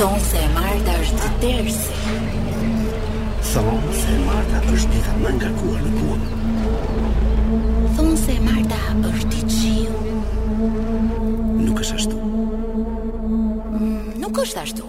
Thonë se Marta është tërsi. Thonë se Marta është dita mënga kuë në kuë. Thonë se Marta është i qiu. Nuk është ashtu. Mm, nuk është ashtu.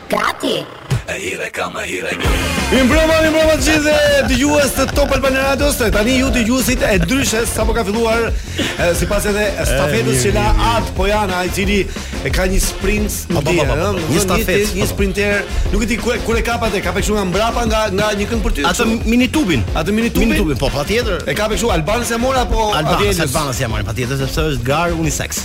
Gati! Mirëmbrëma, mirëmbrëma të gjithëve, dëgjues të Top Albania Radios. se Tani ju dëgjuesit E Ndryshe sapo ka filluar e, sipas edhe stafetës që la Adi Pojana, i cili e ka një sprint Po, po, po, po, po, një stafetë, një po, po. sprinter. Nuk e di ku e- kur e kap atë, ka kështu nga mbrapa nga nga një këngë për ty. Atë kështu. mini tubin. Atë mini tubin? Mini tubin, po, patjetër. E ka kështu Albanës e mora apo Albanës, Avelës? Albanës ia mora patjetër sepse është garë unisex.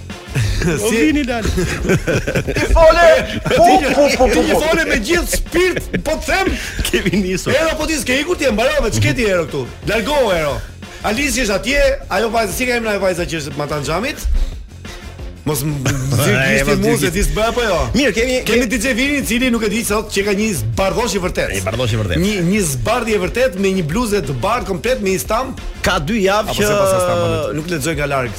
O si... Vini Dal. Ti fole. Po po po po. Ti fole me gjithë shpirt, po të them. Kemi nisur. Ero po ti s'ke ikur ti e mbarove, ç'ke ti Ero këtu? Largo Ero. Alizi është atje, ajo vajza si ka emrin ajo vajza që është matan xhamit? Mos më zgjidhni muzikë ti s'bën apo jo. Mirë, kemi kemi DJ Vini i cili nuk e di sot që ka një bardhosh i vërtetë. Një bardhosh i vërtetë. Një një zbardhje e vërtetë me një bluzë të bardhë komplet me një stampë. Ka dy javë që nuk lexoj nga larg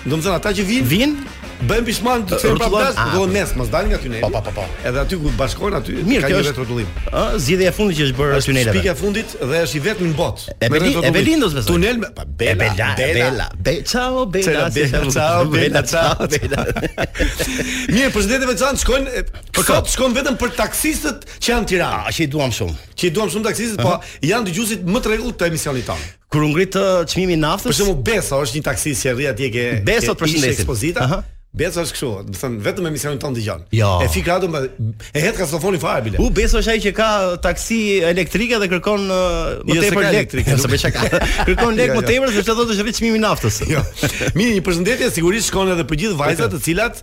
Do të thonë ata që vijnë, vijnë, bëhen pishman të kthehen prapë pas, ah, do mes, mos dalin nga tuneli. Po, po, po, po. Edhe aty ku bashkojnë aty, Mirë, ka një rrethrrotullim. Ë, zgjidhja e fundit që është bërë tuneli. Është pika e fundit dhe është i vetmi në botë. E beli, e beli ndos besoj. Tunel me pa bela, bela, bela. Be, ciao bela, ciao bela, ciao bela. Mirë, përshëndetje të veçantë, shkojnë për kot, shkojnë vetëm për taksistët që janë në Tiranë. Ah, që i duam shumë. Që i duam shumë taksistët, po janë dëgjuesit më të rregullt të emisionit tonë. Kur u ngrit çmimi i naftës? Për shembull Beso është një taksist që rri atje ke Beso të përshëndesim. Ekspozita. Aha. Beso është kështu, domethënë vetëm emisionin tonë dëgjon. Jo. E fik radion e e heq kasetofonin fare bile. U Beso është ai që ka taksi elektrike dhe kërkon uh, më jo, tepër elektrike. Sa bëj çka. Kërkon lek jo, më jo. tepër sepse thotë është rrit çmimi i naftës. Jo. Mirë, një përshëndetje sigurisht shkon edhe për gjithë vajzat të cilat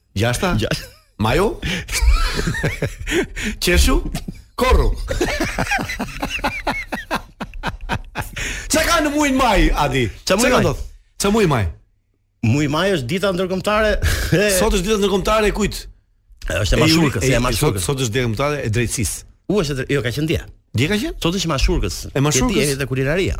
Gjashta? Gjashta. Maj, o? Qershor? Korrik. Çka ka në mujin maj, Adi? Çka mujin maj? Çka mujin maj? Muaji maj është dita ndërkombëtare. Sot është dita ndërkombëtare e kujt? Është e mashurkës, e mashurkës. Sot është dita ndërkombëtare e drejtësisë. U është, jo ka qenë dje. Dje ka qenë? Sot është mashurkës. E mashurkës. Dita e kulinarisë.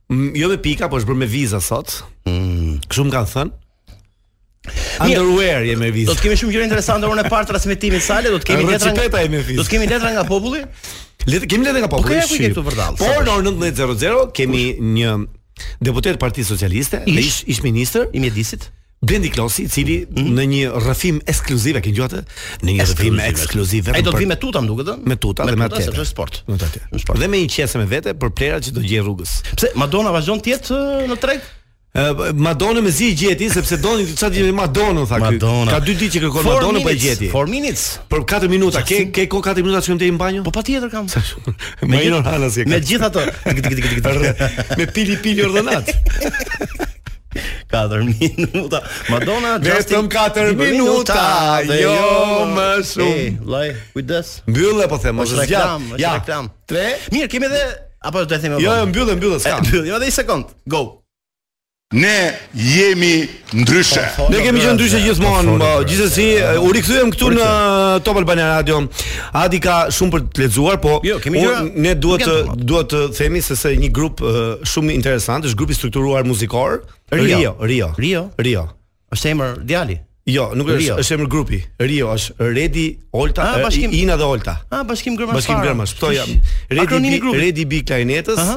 Mm, jo me pika, po është bërë me viza sot. Mm. Kështu më kanë thënë. Underwear je me viza. Do të kemi shumë gjëra interesante orën e parë transmetimit sale, do të kemi letra. Do të kemi letra nga populli. Letra kemi, letra nga populli. Po kemi këtu vërdall. Po në orën 19:00 kemi një deputet të Partisë Socialiste, ish ish ministër i mjedisit. Blendi Klosi, i cili mm -hmm. në një rrëfim ekskluziv, e ke dëgjuar, në një rrëfim ekskluziv vetëm. Ai do të vi me tuta, më duket, me tuta dhe me atë. Është sport. Në atë. Në sport. Dhe me një qese me vete për plehrat që do gjej rrugës. Pse Madonna vazhdon të jetë në treg? Madonna mezi gjeti sepse doni të çati Madonna tha ky. Ka dy ditë që kërkon Madonna po e gjeti. 4 minutes. Për 4 minuta. Ke, ke kohë 4 minuta që të shkosh në banjo? Po patjetër kam. Me Iron Hanas e ka. Me gjithatë. Me pili pili ordonat. 4 minuta. Madonna Justin. Vetëm 4 minuta, jo, jo më shumë. Ej, vllai, kujdes. Mbylle po them, mos e zgjat. Ja, reklamë. 3. Mirë, kemi edhe apo do të themi. Jo, jo, mbylle, mbylle, s'ka. Mbylle, jo, edhe një sekond. Go. Ne jemi ndryshe. Po, po, ne kemi qenë ndryshe gjithmonë. Po, gjithsesi, u rikthyem këtu në Top Albania Radio. Adi ka shumë për të lexuar, po jo, kemi gjëra. Ne duhet të duhet të themi se se një grup uh, shumë interesant, është grup i strukturuar muzikor, Rio, Rio, Rio. Rio. Rio. Është emër djali. Jo, nuk është, Rio. është emër grupi. Rio është Redi, Olta, ah, bashkim, Ina dhe Olta. Ah, bashkim germash. Bashkim germash. Kto jam? Redi, Redi i bie klarinetës. Aha.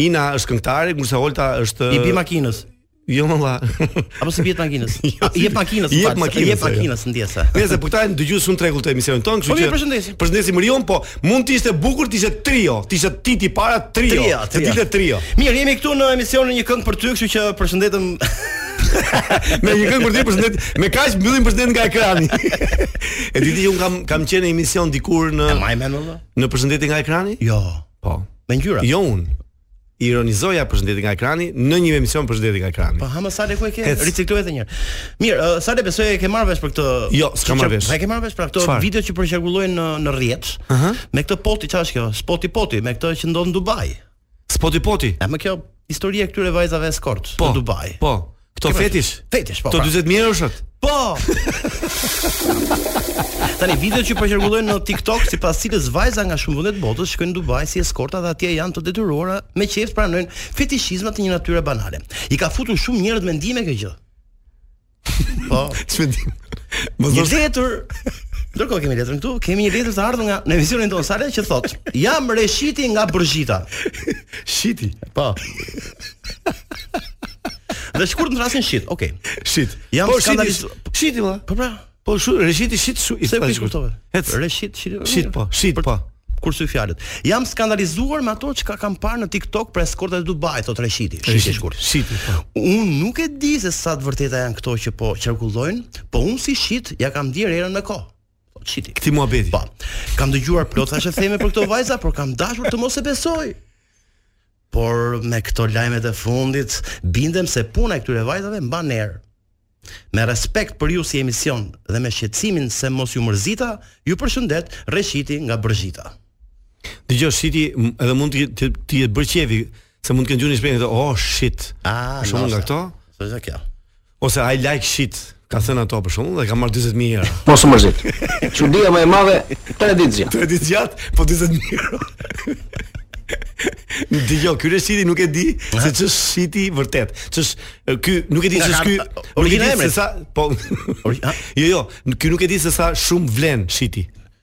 Ina është këngëtare, kurse Olta është i bie makinës. Jo më valla. Apo s'i bie makinës? Jo, i jep makinës, i jep makinës, i jep makinës jo. ndjesa. Nejse, po këta janë dëgjues shumë të rregullt të emisionit tonë, kështu po, që përshëndesim. Përshëndesim Rion, po mund të ishte bukur të ishte trio, të ishte ti ti para trio, trio, trio. të ditë trio. Mirë, jemi këtu në emisionin një këngë për ty, kështu që përshëndetëm me një këngë për ty përshëndet. Me kaq mbyllim përshëndetje nga ekrani. e di ti un kam kam qenë në emision dikur në Në përshëndetje nga ekrani? Jo. Po. Me ngjyra. Jo un. ironizoja përshëndetje nga ekrani në një emision përshëndetje nga ekrani. Po amo Sale ku e ke ricikluar edhe një herë. Mirë, uh, Sale besoj e ke marrë vesh për këtë. Jo, s'kam marrë vesh. A e ke marrë vesh për këtë video që po qarkullon në në rrjet. Ëh. Uh -huh. Me këtë poti çfarë është kjo? Spoti poti me këtë që ndodh në Dubai. Spoti poti. Ja, mo, kjo historia e këtyre vajzave eskort po, në Dubai. Po. Këto fetish. Fetish, po. Këto 40 mijë euro. Po. Tani videot që po qarkullojnë në TikTok sipas cilës vajza nga shumë vende të botës shkojnë në Dubai si eskorta dhe atje janë të detyruara me qejf të pranojnë fetishizma të një natyre banale. I ka futur shumë njerëz në mendime kjo gjë. Po, ç'mendim. Mos do të letër. Ndërkohë kemi letrën këtu, kemi një letër të ardhur nga në emisionin tonë Sale që thotë: "Jam Reshiti nga Bërzhita." Shiti. Po. Dhe shkurt më thërrasin Shit. Okej. Okay. Shit. Jam po, skandalist. Shit, po. Po pra. Po shu, Reshiti shit shu. Se s'po e kuptove. Ec. Reshit shit. Shit po, shit po. Kurse fjalët. Jam skandalizuar me ato çka kam parë në TikTok për eskortat e Dubai, thotë Reshiti. Shit shkurt. Shit. Po. Un nuk e di se sa të vërteta janë këto që po qarkullojnë, po un si shit ia kam ndier erën me kohë. Shiti. Këtij muhabeti. Po. Kam dëgjuar plot thashetheme për këto vajza, por kam dashur të mos e besoj. Por me këto lajmet e fundit bindem se puna e këtyre vajzave mban erë. Me respekt për ju si emision dhe me shqetësimin se mos ju mërzita, ju përshëndet Reshiti nga Bërshita. Dëgjo shiti, edhe mund të të, të jetë bërë qejfi, se mund të kenë gjuhën e shpejtë, oh shit. Ah, shumë nga këto. Është kjo. Ose I like shit, ka thënë ato për shembull dhe ka marrë 40 mijë euro. Mos u mërzit. Çudia më e madhe 3 ditë zgjat. 3 ditë zgjat, po 40 mijë euro. Dhe jo, ky Reshiti nuk e di se ç'është Shiti vërtet. Ç'është ky nuk e di ç'është origjina e emrit. Po. Jo, jo, ky nuk e di se sa shumë vlen Shiti.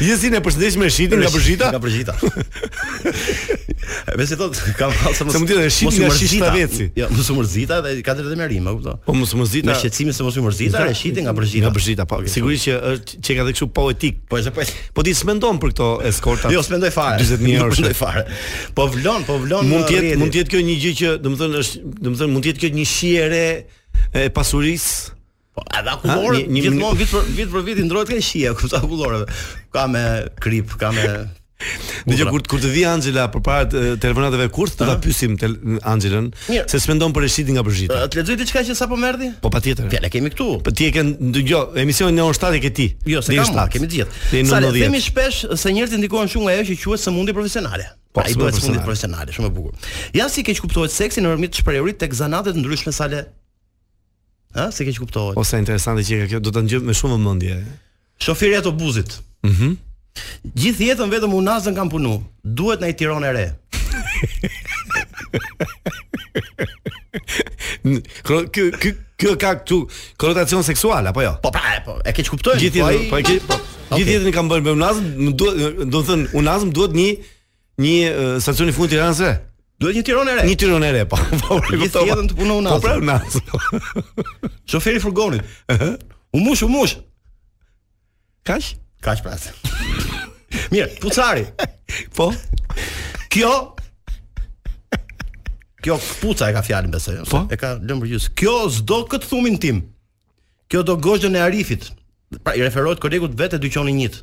Jesi ne përshëndesim Reshitin nga Bërzhita. Nga Bërzhita. Vesi thot kam pasur mos. Se mund të jesh shit nga shita veci. Jo, mos ju mërzita dhe ka të drejtë me rima, kupto. Po mos ju mërzita. Me shqetësimin se mos ju mërzita, Reshiti nga Bërzhita. Nga Bërzhita, po. Sigurisht që është që ka dhe kështu poetik. Po është po. Po ti ç'mendon për këto eskorta. Jo, s'mendoj fare. 40 mijë euro. S'mendoj fare. Po vlon, po vlon. Mund të jetë, mund të jetë kjo një gjë që, domethënë është, domethënë mund të jetë kjo një shije e re e pasurisë Po, edhe akullores, një, një gjithmonë vit për vit për vit i ndrohet kaq shija, kupton akullore. Ka me krip, ka me Dhe që kur kur të vijë Anxhela përpara telefonatave kurth, do ta pyesim Anxhelën se ç'mendon për Reshitin nga Bërzhita. Të lexoj diçka që sapo më erdhi? Po patjetër. Ja, e kemi këtu. Po ti e ke, dëgjo, emisionin në orën 7 e ke ti. Jo, s'e kam, kemi të gjithë. Zale, themi shpesh se njerëzit ndikohen shumë nga ajo që quhet sëmundje profesionale. Po, ajo quhet sëmundje profesionale, shumë e bukur. Ja si keqkuptohet seksi nëpërmjet të shprehurit tek zanate të ndryshme Zale Ha, si keqkuptohet. O sa interesante qenka kjo, do ta dëgjoj me shumë vëmendje. Shoferi i autobusit. Mhm. Mm Gjithë jetën vetëm unazën kam punu. Duhet nai Tiron e re. Kjo kjo kjo ka këtu konotacion seksual apo jo? Po pra, po e keqkuptoj. Gjithë po, po e keq. Po. Gjithë jetën kam bërë me unazën, më duhet, domethënë, unazën duhet një Një stacion i fundit Tiranës së re. Duhet një Tiron e re. Një Tiron e re, po. Po vetëm të punon natë. Po pra natë. Shoferi i furgonit. U mush, u mush. Kaq? Kaq pra? Mirë, këpucari. Po. Kjo Këpuca e ka fjalën besoj. Po? E ka lënë për gjys. Kjo s'do kët thumin tim. Kjo do gozhën e Arifit. Pra i referohet kolegut të vet te dyqoni ngjit.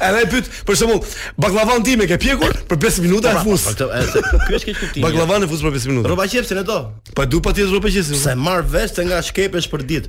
Edhe pyet, për shembull, bakllavan time e ke pjekur për 5 minuta e fus. Ky është keqkuptim. Bakllavan e fus për 5 minuta. Rrobaqepsin e do. Po du pra rrobaqepsin. S'e marr vesh se nga shqepesh përditë.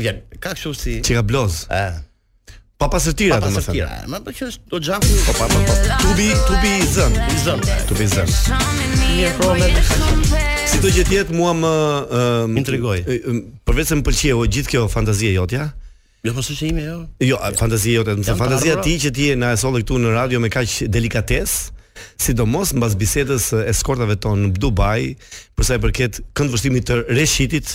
Vjen, ka kështu si Që ka bloz. Ë. Papastërtira, domethënë. Papastërtira. Më po që është do xhaku. Po pa po. Tubi, tubi i zën. I zën. Tubi i zën. Mirë, po me të kaq. Sido që të jetë mua më um, intrigoi. Përveç se më pëlqeu gjithë kjo fantazi e jotja. Jo, po s'është imja jo. Jo, fantazia jote, me thënë fantazia, ti që ti na e solli këtu në radio me kaq delikatesë sidomos mbas bisedës së eskortave tona në Dubai, për sa i përket këndvështrimit të Reshitit,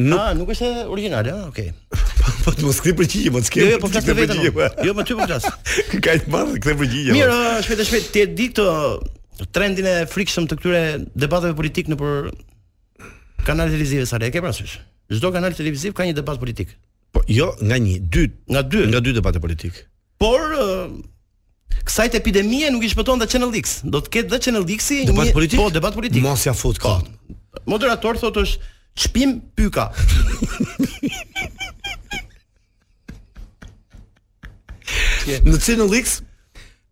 Nuk ah, nuk është origjinale, ah, okay. Po, po të mos kthej përgjigje, mos kthej. Jo, jo, po flas vetëm. Jo, me ty po flas. Ka të marr këtë përgjigje. Mirë, po. ah, shpejt e shpejt ti e di këtë trendin e frikshëm të këtyre debateve politike nëpër kanale televizive, Salë, e ke parasysh. Çdo kanal televiziv ka një debat politik. Po jo, nga një, dy, nga dy, nga dy debate politike. Por Kësaj epidemie nuk i shpëton dhe Channel X. Do të ketë dhe Channel X-i një debat politik. Po, debat politik. Mos ja fut po. kot. Moderator thotë është Shpim Pyka. Në Channel X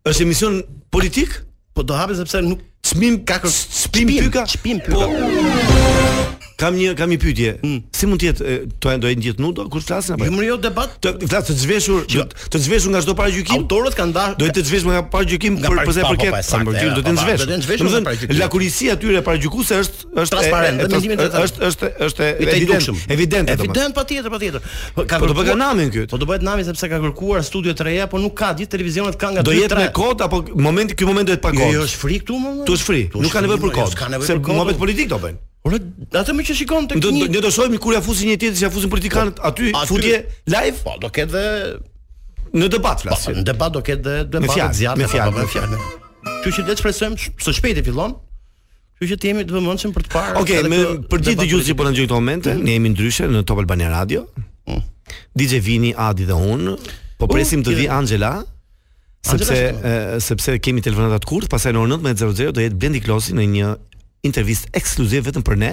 është emision politik? Po do hapet sepse nuk çmim ka kër... Shpim Pyka. Shpim Pyka. Po... Kam një kam një pyetje. Mm. Si mund të jetë to do të jetë nudo kur flasin apo? Jo, më jo debat. Të flas të zhveshur, që, të zhveshur nga çdo paragjykim. Autorët kanë dashur. Do të zhveshur nga paragjykim për për sa i përket. Sa paragjykim do të zhveshur. Do të zhveshur. Domethënë, lakuriqësia e tyre paragjykuese është është transparente dhe mendimin e është është është evident evident evident patjetër patjetër po, ka për t'u bërë nami këtu po do bëhet nami sepse ka kërkuar studio të reja por nuk ka gjithë televizionet kanë nga do jetë me kod apo momenti ky moment do jetë pa kod jo, jo është fri këtu mo, këtu është fri nuk ka nevojë për kod se muhabet politik do bëjnë Ora, atë më që shikon tek një. Ne do shohim kur ja fusin njëri-tjetrit, si ja fusin politikanët po, aty, futje live. Po, do ketë dhe në debat flasim. Po, në debat do ketë dhe debat zjarr me fjalë, me fjalë. Kështu që le të shpresojmë së shpejti fillon. Kështu që të jemi të vëmendshëm për të parë. Okej, okay, me për gjithë dëgjuesit që po na dëgjojnë këto momente, mm. ne jemi ndryshe në Top Albania Radio. Mm. DJ Vini, Adi dhe unë po uh, presim uh, të vijë Anxhela. Sepse e, sepse kemi telefonatat kurth, pastaj në orën 19:00 do jetë Blendi Klosi në një intervistë ekskluzive vetëm për ne.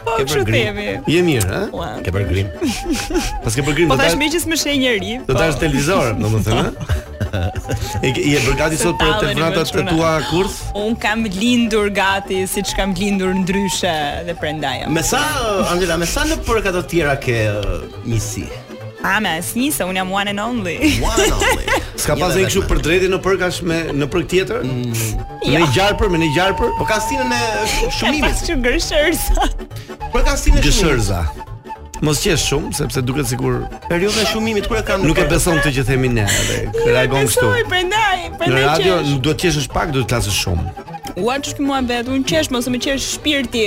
Po ke bërë grim. Je mirë, ha? Po, ke bërë grim. Po s'ke bërë grim. Po tash meqë s'më sheh njeri. Do po. tash televizor, domethënë, ha? E ke, je bërë gati sot për telefonatat e tua kurth? Unë kam lindur gati siç kam lindur ndryshe dhe prandaj jam. Me sa Anxhela, me sa nepërka të tjera ke uh, miqësi? A, me asnjë se unë jam one and only. One and only. S'ka pas ai kështu përdredhje nepërkash me nepërkë tjetër? Mm. Me një jo. gjarpër, me një gjarpër. Po ka stinën e shumimit. Ka shumë gërshërza. Po ka stinën e gërshërza. Mos qesh shumë sepse duket sikur periudha e shumimit kur e kanë nuk e beson këtë që themi ne edhe jo, reagon kështu. Jo, prandaj, prandaj. Në radio duhet të qeshësh pak, duhet të flasësh shumë. Ua ç'është mua vetë, unë qesh se më qesh shpirti.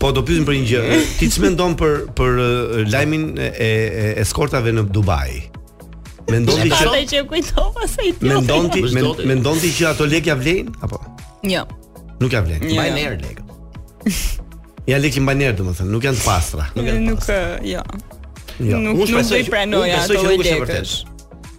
Po do pyesim për një gjë. Ti ç'mendon për për lajmin e e eskortave në Dubai? Mendon ti që ato që kujtova se i thonë. Mendon ti mendon ti që ato lekë ja vlejnë apo? Jo. Nuk ja vlejnë. Mbajnë, jo, erë lekë. Ja lekë mbajnë erë domethënë, nuk janë të pastra. Nuk janë. Nuk jo. Jo. Nuk nuk do t'i pranoja ato lekë.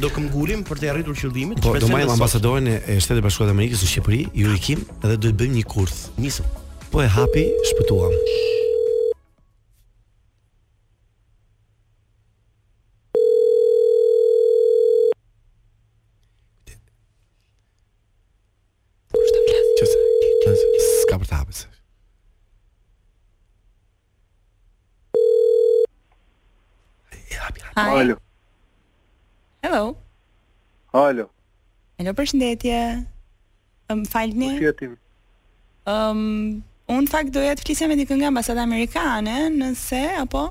do këmbgulim për të arritur qëllimin. Po, do marrim ambasadorin e, e Shteteve të Bashkuara të Amerikës në Shqipëri, Yuri Kim dhe do të bëjmë një kurth. Nisëm. Po e hapi, shpëtuam. Alo. Hello. Alo. Alo, përshëndetje. Ëm um, falni. Përshëndetje. Ëm um, un në fakt doja të flisja me dikë nga ambasada amerikane, nëse apo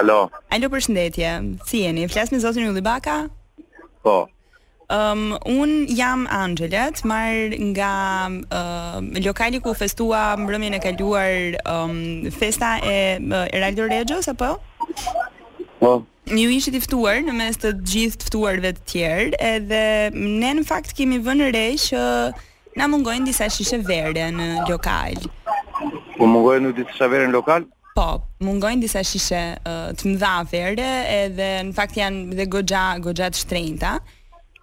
Alo. Alo, përshëndetje. Si jeni? Flas me zotin Ylli Baka? Po. Um, un jam Anxhela, marr nga um, lokali ku u festua mbrëmjen e kaluar um, festa e Eraldo Rexhos, apo? Po. Ju ishit i ftuar në mes të të gjithë të ftuarve të tjerë, edhe ne në fakt kemi vënë re që na mungojnë disa shishe vere në lokal. Po mungojnë disa shishe vere në lokal? Po, mungojnë disa shishe uh, të mëdha vere, edhe në fakt janë dhe goxha, goxha të shtrenjta.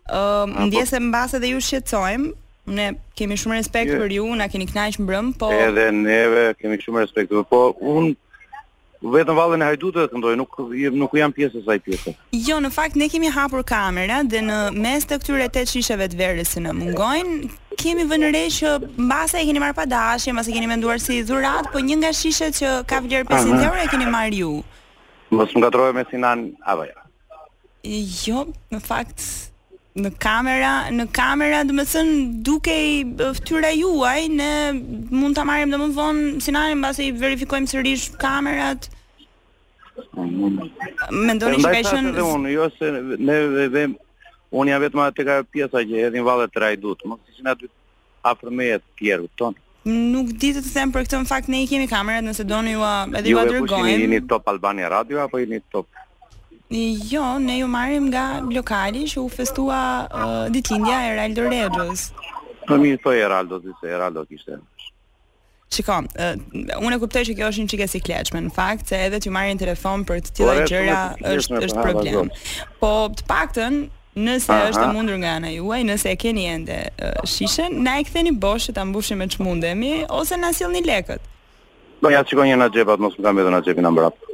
Ëm, uh, po. ndjesë se mbase dhe ju shqetësojmë, ne kemi shumë respekt për ju, na keni kënaqur mbrëm, po Edhe neve kemi shumë respekt, po unë Vetëm vallen e hajdutëve këndoj, nuk nuk jam pjesë e asaj pjese. Jo, në fakt ne kemi hapur kamerat dhe në mes të këtyre tetë shisheve të verës që na mungojnë, kemi vënë re që mbase e keni marrë pa dashje, mbase keni menduar si dhuratë, po një nga shishet që ka vlerë 500 euro e keni marrë ju. Mos më ngatërroni me Sinan, apo jo. Jo, në fakt në kamera, në kamera, domethënë dukej fytyra juaj, ne mund ta marrim dhe më vonë Sinanin mbasi i verifikojmë sërish kamerat. Mendoni që kam qenë edhe unë, jo se ne dhe dhe unë jam vetëm te ajo pjesa që hedhin vallet e hajdutëve, mos ishin aty afër meje të tjerët, tonë. Nuk di të të them për këtë në fakt ne i kemi kamerat nëse doni ju edhe ju dërgojmë. Ju jeni Top Albania Radio apo jeni Top? Jo, ne ju marrim nga lokali që u festua uh, ditëlindja e Eraldo Rexhos. Po mirë, po Eraldo, ti se Eraldo kishte. Shiko, uh, unë e kuptoj që kjo është një çikë sikletshme në fakt, se edhe t'ju marrim telefon për të tilla gjëra është është problem. Po të paktën Nëse Aha. është e mundur nga ana juaj, nëse e keni ende uh, shishen, na e ktheni bosh ta mbushim me ç'mundemi ose na sillni lekët. Do i shikoj një herë xhepat, mos më kam edhe nga xhepi nga mbrapa.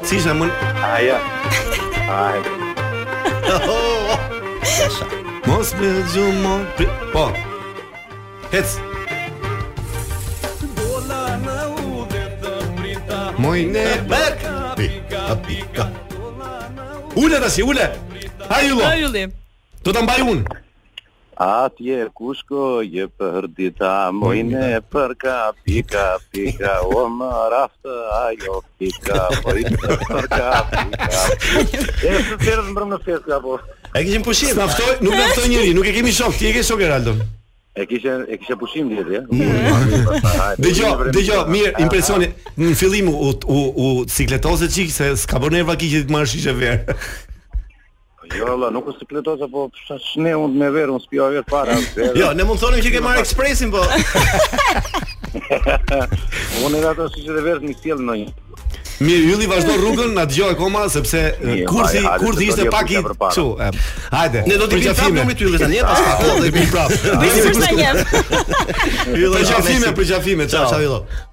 Si sa mund? Ah ja. Ah. Mos më zhurmo. Po. Hec. Moj ne bak. Pika pika. Ule tash, ule. Hajullo. Hajulli. Do ta mbaj unë. Atje ku shkoje përdita moj në byrek ka pika pika o më raftë ajo pika moj ne për ka pika pika e Se s'të pamë në festë ka po e kishim pushim na ftoi nuk na ftoi njeri nuk e kemi shok ti e ke shok Eraldon E kishe e kishe pushim dihet ja. Mm. Dëgjo, dëgjo, mirë, impresioni në fillim u u u sikletose çik se s'ka bën nerva kije të marrësh shishe verë. Jo, vallah, nuk është sikletos, po s'është se unë me verë, unë s'pi verë fare. Jo, ne mund thonim që ke marrë ekspresin, po... unë edhe ato si që dhe verë, mi sjellë në një. Mirë, Ylli vazhdo rrugën, na dëgjo akoma sepse kurthi kurthi ishte pak i çu. Hajde. Ne do të vijmë prapë me Yllin tani, pas pak do të vijmë prapë. Bëj sikur sa jam. Ylli, përqafime, përqafime, çao, çao Ylli.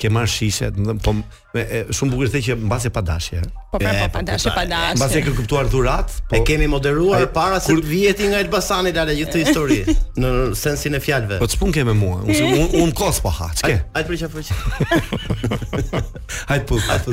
ke marrë shishe, do të po me e, shumë bukur the që mbase pa dashje. Po pra, po pa dashje, pa dashje. Mbase ke kuptuar dhuratë, po E kemi moderuar Ai, para se kur- të vihet nga Elbasani lale gjithë këtë histori në sensin e fjalëve. po ç'punë ke me mua? Unë unë un, un kos po ha, ç'ke? Ai për çfarë fryq? Hajt po, hajt po.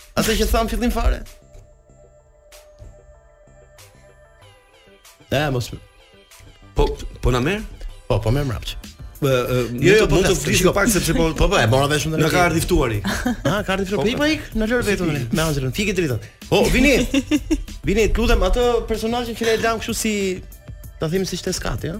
Atë që thamë në fillim fare. Ja, mos. Po po na merr? Po, po merr mbrapsht. Jo, jo, po të flisë jo. pak sepse po po po e mora vesh ndonjë. Na ka ardh i ftuari. Ah, ka ardh i ftuari. Po, po ik, na lër vetëm ne. Me Anxhelën, fike dritën. Po, vini. Vini, të lutem atë personazhin që ne e lamë kështu si ta themi si shtesë kati, ja?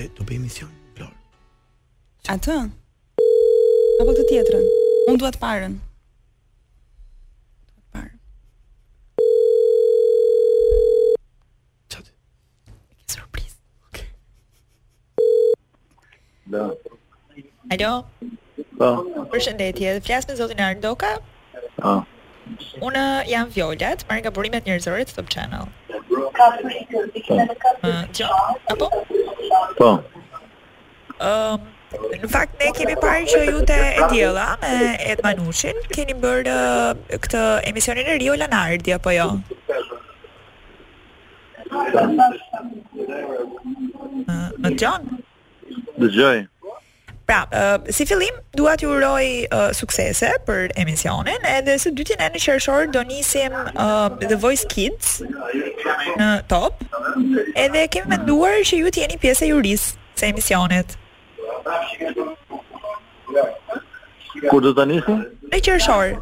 E do bëj mision, Flor. Atë? Apo të tjetrën? Unë dua të parën. Alo. Po. Përshëndetje, flas me zotin Ard Ndoka? Po. Unë jam Viola, të marr nga burimet njerëzore të Top Channel. Ka frikë, dikëta në ka të gjo? Apo? Po. Um, në fakt, ne kemi parë që ju te E Diela me Edi Manushin, keni bërë uh, këtë emisionin e ri Ola Nardi, apo jo? Më dëgjon? Dëgjoj. Pra, uh, si fillim dua t'ju uroj uh, suksese për emisionin, edhe së dyti ne në qershor do nisim uh, The Voice Kids në Top. Edhe kemi menduar që ju të jeni pjesë e jurisë së emisionit. Kur do të nisim? Në qershor.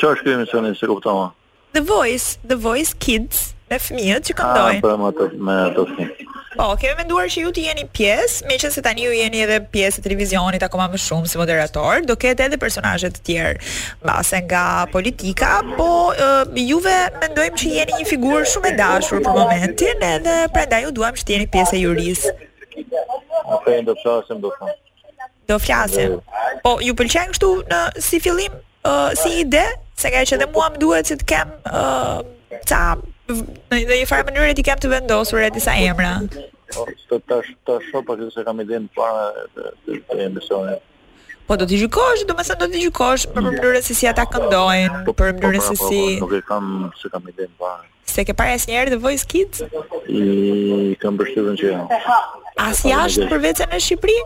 Çfarë është ky emisioni, s'e kuptova? The Voice, The Voice Kids me fëmijët që këndojnë. Ah, po me ato me fëmijë. Po, kemi menduar që ju të jeni pjesë, meqense tani ju jeni edhe pjesë e televizionit akoma më shumë si moderator, do ketë edhe personazhe të tjerë, mbase nga politika, po uh, juve mendojmë që jeni një figurë shumë e dashur për momentin, edhe prandaj ju duam që të jeni pjesë e jurisë. Okej, okay, do flasim do. do flasim. Po ju pëlqen kështu në si fillim, uh, si ide, se ngaqë edhe mua më duhet që të kem uh, ca në një farë mënyrë t'i kem të vendosura disa emra. Po, tash ta shoh pak s'e kam idenë fare të emisionit. Po do t'i gjykosh, domethënë do t'i gjykosh për mënyrën se si ata këndojnë, po, për po, mënyrën se si nuk e kam s'e kam idenë fare. S'e ke parë asnjëherë The Voice Kids? E kam përshtypjen që jo. As jashtë përveçse në Shqipëri?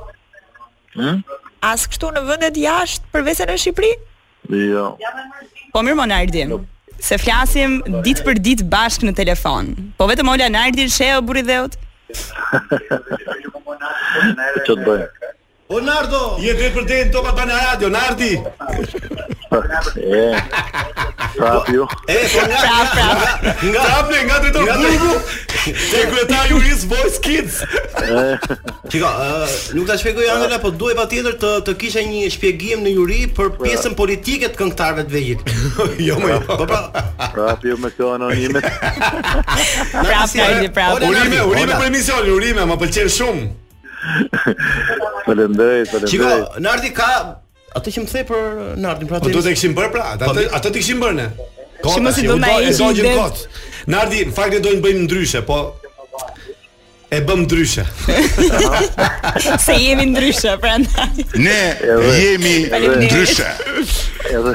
Hmm? As kështu në vendet jashtë përveçse në Shqipëri? Jo. Po mirë mo Nardi. Mo. Se flasim ditë për ditë bashkë në telefon. Po vetëm Ola Nardin sheh burri i dheut. Ça të bëj? O Nardo, je drejtpërdrejt në Top Albania Radio, Nardi. E. Prap ju. E, po nga nga nga nga Prap nga drejtor burgu. Te kryetar jurie Voice Kids. Shiko, nuk ta shpjegoi Anxhela, po duhej patjetër të të kisha një shpjegim në juri për pra. pjesën politike të këngëtarëve të vegjël. Jo, më jo. Po pra. Prap ju me këto anonime. Prap, prap. Urime, urime për emisionin, urime, më pëlqen shumë. Faleminderit, faleminderit. Shiko, Nardi ka atë që më the për Nardin, pra atë. Po do të kishim bërë pra, atë po, atë të kishim bërë ne. Kot, si mos i bëmë ai që i kot. Nardi, në fakt ne do të bëjmë ndryshe, po e bëmë ndryshe. Se jemi ndryshe prandaj. Ne jemi ndryshe. Edhe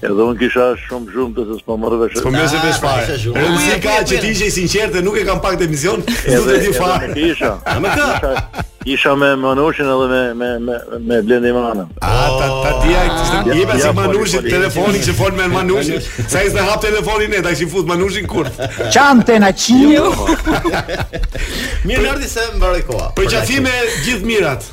Edhe unë kisha shumë zhurmë se s'po merr vesh. Po merrje vesh fare. Rëndësi ka që ti ishe i sinqertë, nuk e kam parë atë emision, nuk e di fare. Edhe isha. A me kë? Isha me Manushin edhe me, me, me, me Blendi Manën. A, ta, ta dha, oh, jepja ti Manushin telefonin që fol me Manushin. Sa s'e hap telefonin e, tash i fut Manushin kur. Qanë të në qinjo. Mirë, Ardi se mbaroi koha. Përqafime gjithë mirat.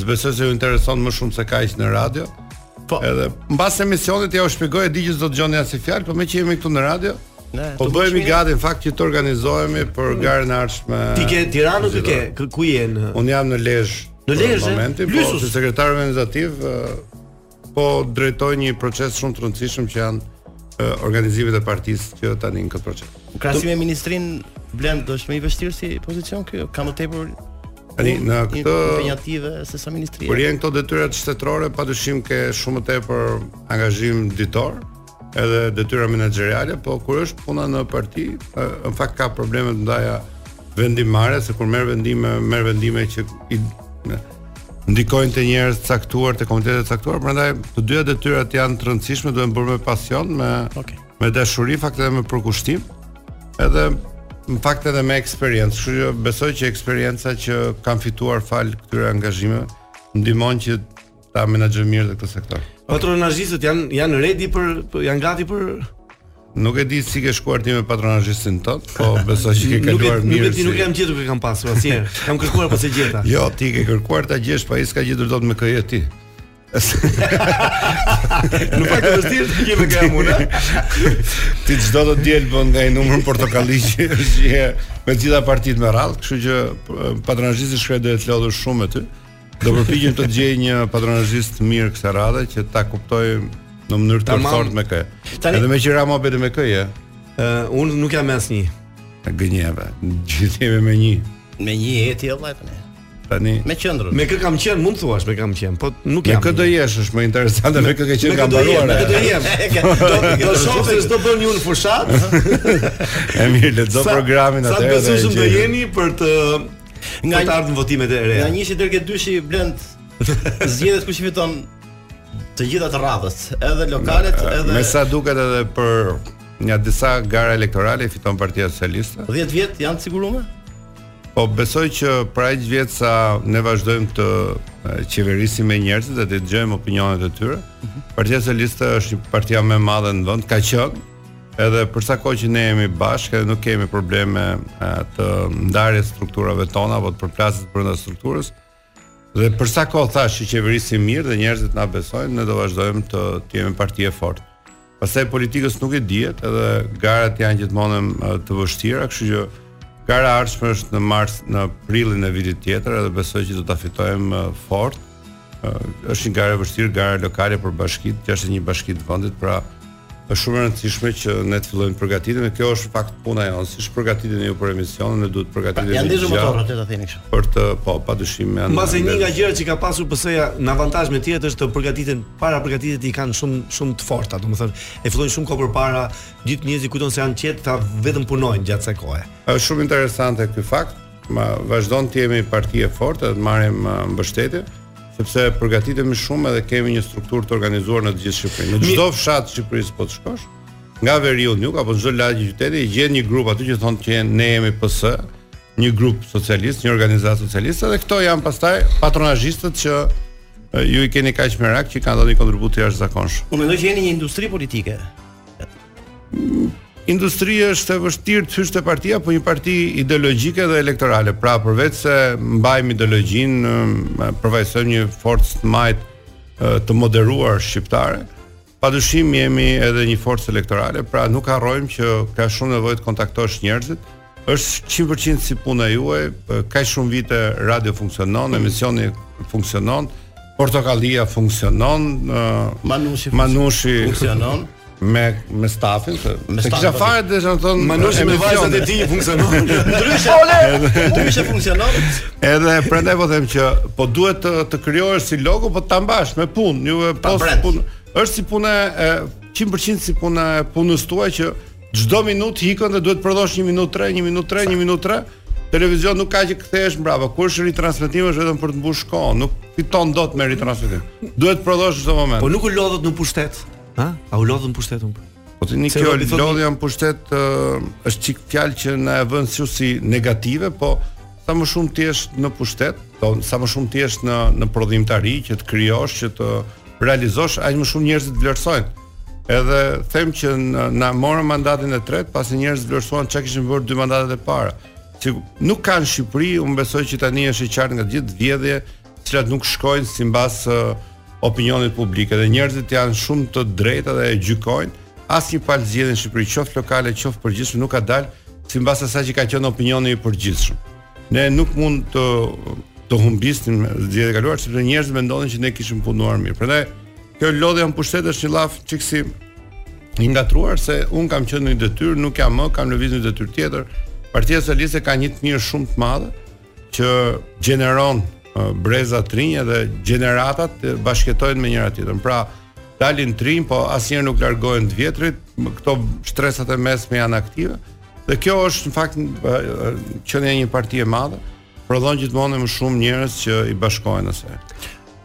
S'besoj se ju intereson më shumë se kaq në radio. Po. Edhe mbas emisionit jua shpjegoj e di që s'do të gjoni asnjë fjalë, por meqë jemi këtu në radio, Ne, po bëhemi gati në fakt që të organizohemi për garën e ardhshme. Ti ke Tiranën ti ke, kë- ku je? Unë jam në Lezhë. Në Lezhë, Në momentin, po, Lysus. si sekretar organizativ, ë, po drejtoj një proces shumë të rëndësishëm që është organizimi i partisë që tani në këtë proces. Krahasim me ministrinë Blend është më i vështirë si pozicion ky, ka më tepër tani në këtë iniciativë se sa ministria. Po jo, në këto detyrat shtetërore, padyshim ke shumë më tepër angazhim ditor, edhe detyra menaxheriale, po kur është puna në parti, në fakt ka probleme të ndaja vendimmarrje se kur merr vendime, merr vendime që ndikojnë te njerëz të caktuar, te komitete të caktuar, prandaj të dyja detyrat janë të rëndësishme, duhen bërë me pasion, okay. me dashuri, fakt edhe me përkushtim. Edhe në fakt edhe me eksperiencë. Kështu që besoj që eksperienca që kam fituar falë këtyre angazhimeve ndihmon që ta menaxhoj mirë këtë sektor. Patronazhistët janë janë ready për, për janë gati për Nuk e di si ke shkuar ti me patronazhistin tënd, po besoj që ke kaluar mirë. Nuk e di, nuk e kam gjetur kë kam pasur asnjëherë. Kam kërkuar po s'e gjeta. Jo, ti ke kërkuar ta gjesh, po ai s'ka gjetur dot me kë je ti. Nuk e ka të vështirë të gjejë me kë jam unë. Ti çdo të diel bën nga një numër te Portokallia që je me gjitha partitë me radhë, kështu që patronazhisti i shkretë do jetë lodhur shumë me ty. Do përpiqem të gjej një patronazhist të mirë kësaj radhe që ta kuptoj në mënyrë të fortë me kë. Tani... Edhe me qira ma bëri me kë je. Uh, unë nuk jam me asnjë. Ta gënjeva. Gjithëve me një. Me një je ti vëllai tani. Tani me qendrën. Me kë kam qenë, mund thua, me kë kam qenë, po nuk jam. Me kë do jesh, është më interesante me kë ke qenë ka mbaruar. Me kë do jem? Do shoh se ç'do bëni në fushatë. E mirë, lexo programin atëherë. Sa të besueshëm do jeni për të ngatërruar me votimet e reja. Nga njëshi deri te dyshi Blend zgjedhjet kush i fiton të gjitha të radhës, edhe lokalet, edhe Me sa duket edhe për nja disa gara elektorale i fiton Partia Socialiste. 10 vjet janë të sigurume? Po besoj që për aq vjet sa ne vazhdojmë të qeverisim me njerëzit dhe t'i dëgjojmë opinionet e tyre. Mhm. Partia Socialiste është partia më e madhe në vend, ka qenë Edhe për sa kohë që ne jemi bashkë, edhe nuk kemi probleme të ndarjes strukturave tona apo të përplasjes brenda strukturës. Dhe për sa kohë thashë që qeverisim mirë dhe njerëzit na besojnë, ne do vazhdojmë të, të jemi parti e fortë. Pastaj politikës nuk i dihet, edhe garat janë gjithmonë të vështira, kështu që gara e ardhshme është në mars, në prillin e vitit tjetër, edhe besoj që do ta fitojmë fort. është një gara e vështirë, gara lokale për bashkitë, gjashtëdhjetë e një bashkitë e vendit, pra është shumë e rëndësishme që ne të fillojmë përgatitjen dhe kjo është në fakt puna jonë, siç përgatiteni ju për emisionin, ne duhet të përgatitemi. Janë ndezur motorrat, ta themi kështu. Për të, po, padyshim janë. Mbase një nga gjërat që ka pasur PS-ja në avantazh me të tjerët është të përgatiten parapërgatitjet i kanë shumë shumë të forta, domethënë e fillojnë shumë kohë përpara, gjithë njerëzit kujtojnë se janë qetë ata vetëm punojnë gjatë kësaj kohe. Është shumë interesante ky fakt. Ne vazhdojmë të jemi parti e fortë dhe të marrim mbështetje sepse përgatitemi shumë edhe kemi një strukturë të organizuar në të gjithë Shqipërinë. Në çdo fshat të Shqipërisë po të shkosh, nga veriu në jug apo çdo lagje qyteti, gjen një grup aty që thonë që ne jemi PS, një grup socialist, një organizatë socialiste dhe këto janë pastaj patronazhistët që ju i keni kaq merak që kanë dhënë një kontribut të jashtëzakonshëm. Unë mendoj që jeni një industri politike. Industri është e vështirë të hysh te partia, por një parti ideologjike dhe elektorale. Pra, përveç se mbajmë ideologjinë, përfaqësojmë një forcë të majtë të moderuar shqiptare. Padyshim jemi edhe një forcë elektorale, pra nuk harrojmë që ka shumë nevojë të kontaktosh njerëzit. Është 100% si puna juaj, kaq shumë vite radio funksionon, mm. emisioni funksionon, portokallia funksionon, Manushi, Manushi funksionon me me stafin e tij me stafin kisha për të thënë thonë Manushi me vajzat e tij funksionon ndryshe ndryshe funksionon edhe prandaj po them që po duhet të të krijohesh si logo po ta mbash me punë ju po punë është si puna e 100% si puna e punës tuaj që çdo minutë ikën dhe duhet të prodhosh 1 minutë të re, 1 minutë të re, 1 minutë të re. Televizion nuk ka që kthehesh mbrapa. Kur është ritransmetim është vetëm për të mbush kohën, nuk fiton dot me ritransmetim. Duhet të prodhosh çdo moment. Po nuk u lodhët në pushtet, ha? A u lodhët në pushtet unë? Po tani kjo lodhja në pushtet uh, është çik fjalë që na e vën si negative, po sa më shumë të jesh në pushtet, do sa më shumë të jesh në në prodhimtari që të krijosh, që të realizosh, aq më shumë njerëzit të vlerësojnë. Edhe them që në, ne morëm mandatin e tretë, pasi njerëzit vlerësuan ça kishim bërë dy mandatet e para. Që nuk ka në Shqipëri, unë besoj që tani është e qartë nga të gjithë zgjedhje, të cilat nuk shkojnë simbas opinionit publik dhe njerëzit janë shumë të drejtë dhe e gjykojnë asnjë palë zgjedhje në Shqipëri, qoftë lokale, qoftë të përgjithshme, nuk ka dalë simbas asaj që ka qenë opinioni i përgjithshëm. Ne nuk mund t'i humbisnim zgjedhjet e kaluara sepse njerëzit mendonin që ne kishim punuar mirë. Prandaj kjo lodhja në pushtet është një llaf çikë si i ngatërruar se un kam qenë në detyrë, nuk jam më, kam lëvizur në detyrë tjetër. Partia Socialiste ka një të mirë shumë të madhe, që gjeneron breza të rinj dhe gjeneratat bashkëjetojnë me njëra tjetrën. Pra, dalin të rinj, po asnjëherë nuk largohen të vjetrit, këto shtresat e mesme janë aktive. Dhe kjo është në fakt qenia një parti e madhe, prodhon gjithmonë më shumë njerëz që i bashkohen asaj.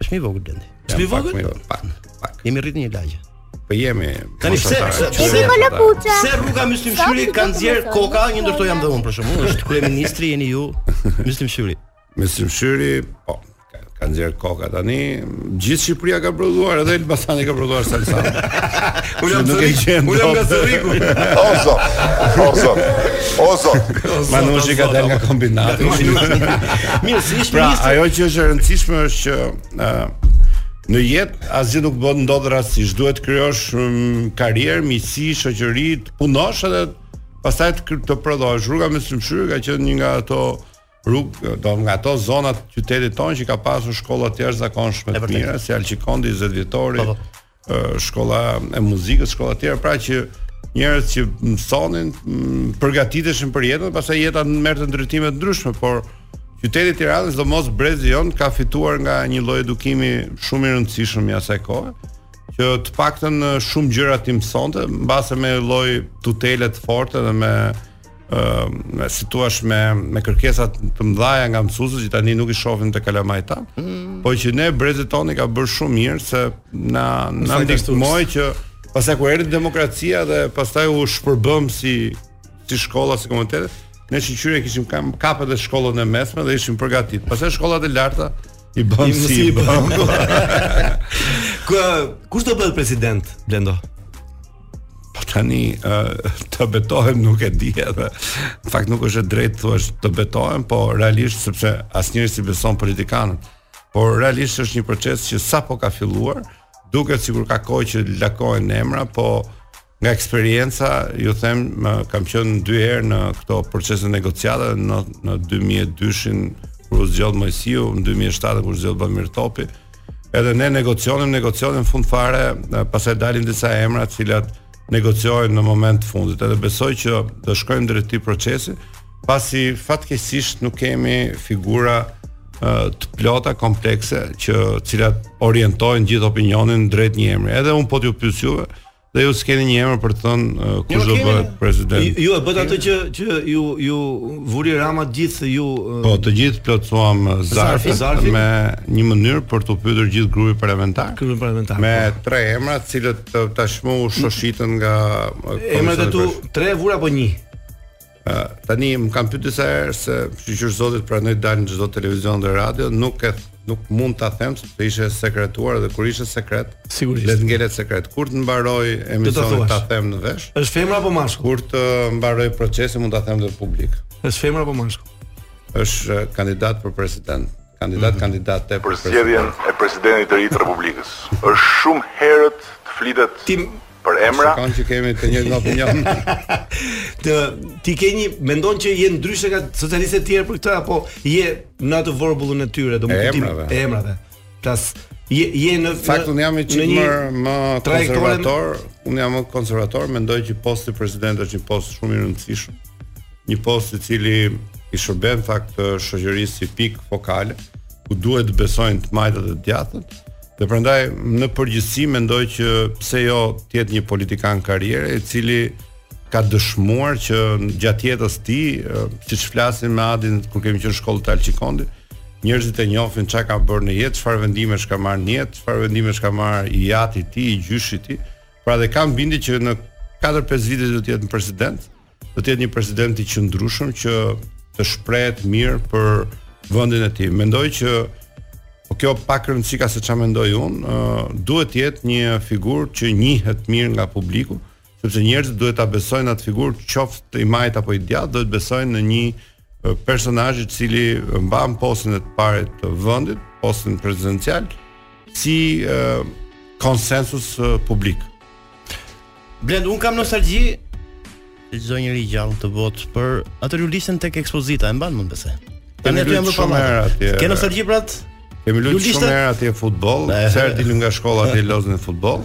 Është më i vogël Blendi. Është më i vogël? Pak, pak. Jemi rritur një lagje. Po jemi. Tani pse pse kalapuça? Se rruga Myslim Shyri ka nxjerrë koka, një ndër to jam dhe unë për shembull, është kryeministri jeni ju Myslim Shyri. Myslim Shyri, po ka nxjerrë koka tani. Gjithë Shqipëria ka prodhuar, edhe Elbasani ka prodhuar salsa. Unë jam nuk e gjen. Unë jam nga Zyrihu. O zot. O zot. O zot. Manushi ka dalë nga Kombinati. Mirë, si ishte pra, ministri? Ajo që është e rëndësishme është që ë Në jetë asgjë nuk bën ndodh rastësisht. Duhet të krijosh mm, karrierë, miqësi, shoqëri, të punosh edhe pastaj të, të prodhosh. Rruga Myslym Shyri ka qenë një nga ato rrugë, një nga ato zona të qytetit tonë që ka pasur shkolla jashtëzakonisht të mira, si Alqi Kondi, 20 Vjetori. Po, po. shkolla e muzikës, shkolla të tjera, pra që njerëz që mësonin, përgatiteshin për jetën, pastaj jeta merrte drejtime të ndryshme, por qyteti i Tiranës, sidomos brezi jonë ka fituar nga një lloj edukimi shumë i rëndësishëm i asaj kohe, që të paktën shumë gjëra t'i mësonte, mbase me një lloj tutele të fortë dhe me ë si t'thuash me me kërkesa të mëdha nga mësuesit që tani nuk i shohim te kalamajtë. Mm. Po që ne brezit tonë na ka bërë shumë mirë se na na ndihmoi që pastaj kur erdhi demokracia dhe pastaj u shpërbëmë si si shkolla si komunitet, ne shyqyr e kishim kam kap edhe shkollën e mesme dhe ishim përgatitur. Pastaj shkollat e larta i bëmë si i bëmë. Ku kush do bëhet president Blendo? Po tani të betohem nuk e di edhe. Në fakt nuk është e drejtë të thuash të betohem, po realisht sepse asnjeri s'i beson politikanët. Por realisht është një proces që sapo ka filluar, duket sikur ka kohë që lakohen emra, po nga eksperienca ju them më kam qenë dy herë në këto procese negociatash në në 2002-shin kur u zgjodh Moisiu, në 2007 kur u zgjodh Bamir Topi, Edhe ne negociojmë, negociojmë fund fare, pastaj dalin disa emra të cilat negociojmë në moment të fundit. Edhe besoj që do shkojmë drejt këtij procesi, pasi fatkeqësisht nuk kemi figura të plota komplekse të cilat orientojnë gjithë opinionin drejt një emri. Edhe unë po t'ju pyes juve, Dhe ju s'keni një emër për të thënë uh, kush, jo, do të bëhet president. Ju e bëtë atë që që ju ju vuri Rama gjithë ju, uh. Po, të gjithë plotësuam uh, zarfin, zarfin me një mënyrë për t'u pyetur gjithë grupin parlamentar. Grupin parlamentar. Me po. tre emra, të cilët tashmë u shoshitën nga... Emrat e tu, tre vure apo një? Uh, tani më kanë pyetur disa herë se shqyr zotit pranoj të dal në çdo televizion dhe radio, nuk e nuk mund ta them se është sekretuar dhe kur ishte sekret, sigurisht le të ngelet sekret. Kur të mbarojë emisioni ta them në vesh. Është femër apo mashkull? Kur të mbarojë procesi mund ta them në publik. Është femër apo mashkull? Është kandidat për president. Kandidat mm -hmm. kandidate për, për zgjedhjen e presidentit të ri të Republikës. Është shumë herët të flitet Për emra. Shikon që kemi të njëjtin opinion. Të ti ke një mendon që je ndryshe nga socialistët e tjerë për këtë apo je në atë vorbullën e tyre, domethënë e emrave. Plas je je në fakt unë jam një çik më më konservator, unë jam më konservator, mendoj që posti i presidentit është një post shumë i rëndësishëm. Një post i cili i shërben në fakt shoqërisë si pikë fokale ku duhet të besojnë të majtët dhe të djathtët Dhe prandaj në përgjithësi mendoj që pse jo të jetë një politikan karriere i cili ka dëshmuar që gjatë jetës tij, siç flasin me Adin kur kemi qenë në shkollë te Alqi Kondi, njerëzit e njohin ça ka bërë në jetë, çfarë vendimesh ka marrë në jetë, çfarë vendimesh ka marrë i ati i tij, gjyshi i tij. Pra dhe kam bindje që në 4-5 vite do të jetë në presidencë. do të jetë një president i qëndrueshëm që të shprehet mirë për vendin e tij. Mendoj që po kjo pak rëndësi ka se çfarë mendoj unë, uh, duhet të jetë një figurë që njihet mirë nga publiku, sepse njerëzit duhet ta besojnë atë figurë, qoftë i majtë apo i djathtë, duhet të besojnë në një personazh i cili mban postin e të parit të vendit, postin presidencial si uh, konsensus uh, publik. Blend, unë kam nostalgji si çdo njeri i gjallë në botë për atë lulishten tek ekspozita, e mban mend besoj. Kemi aty jam shumë herë atje. Ke nostalgji për atë? Kemi luajtur shumë herë atje futboll, sa herë dilim nga shkolla atje loznim futboll.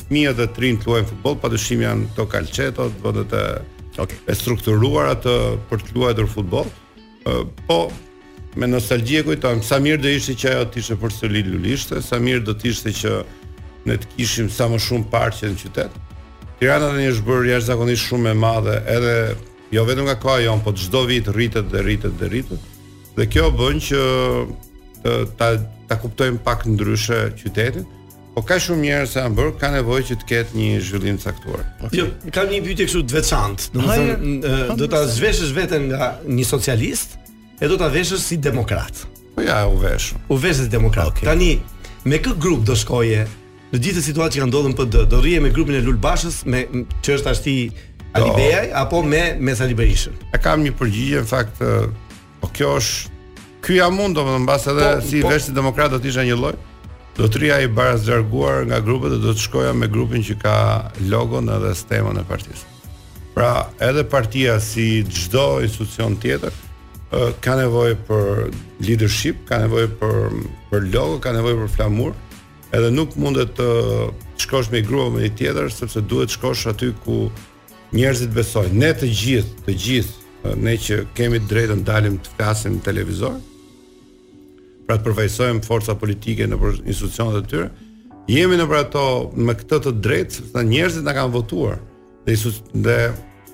fëmijët dhe të rinjtë luajnë futboll, padyshim janë këto kalçeto, vende të okay. e strukturuara për të luajtur futboll. Uh, po me nostalgji e kujtojmë sa mirë do ishte që ajo të ishte përsëri lulishte, sa mirë do të ishte që ne të kishim sa më shumë parqe në qytet. Tirana tani është bërë jashtëzakonisht shumë e madhe, edhe jo vetëm nga koha jonë, po çdo vit rritet dhe rritet dhe rritet. Dhe kjo bën që ta ta kuptojmë pak ndryshe qytetin. Po ka shumë njerëz që janë bërë, ka nevojë që të ketë një zhvillim të caktuar. Okay. Jo, kam një pyetje kështu të veçantë. Do të thonë do ta zhveshësh veten nga një socialist e do ta veshësh si demokrat. Po ja, u vesh. U vesh si demokrat. Okay. Tani me kë grup do shkoje? Në gjithë situatën që ka ndodhur në PD, do rrije me grupin e Lul Bashës me që është tashti Alibeaj apo me me Sali Berishën. E kam një përgjigje në fakt Po kjo është ky jam unë domethënë mbas edhe po, si u vesh si demokrat do të isha një lloj. Do të rrija i barazlarguar nga grupet dhe do të shkoja me grupin që ka logon edhe stemën e partisë. Pra, edhe partia si çdo institucion tjetër ka nevojë për leadership, ka nevojë për për logo, ka nevojë për flamur. Edhe nuk mundet të shkosh me një grup a me një tjetër sepse duhet të shkosh aty ku Njerëzit besojnë, ne të gjithë, të gjithë, ne që kemi të drejtën dalim të flasim në televizor, pra të përfaqësojmë forca politike nëpër institucionet e tyre, jemi nëpër ato me këtë të drejtë, sepse njerëzit na kanë votuar dhe dhe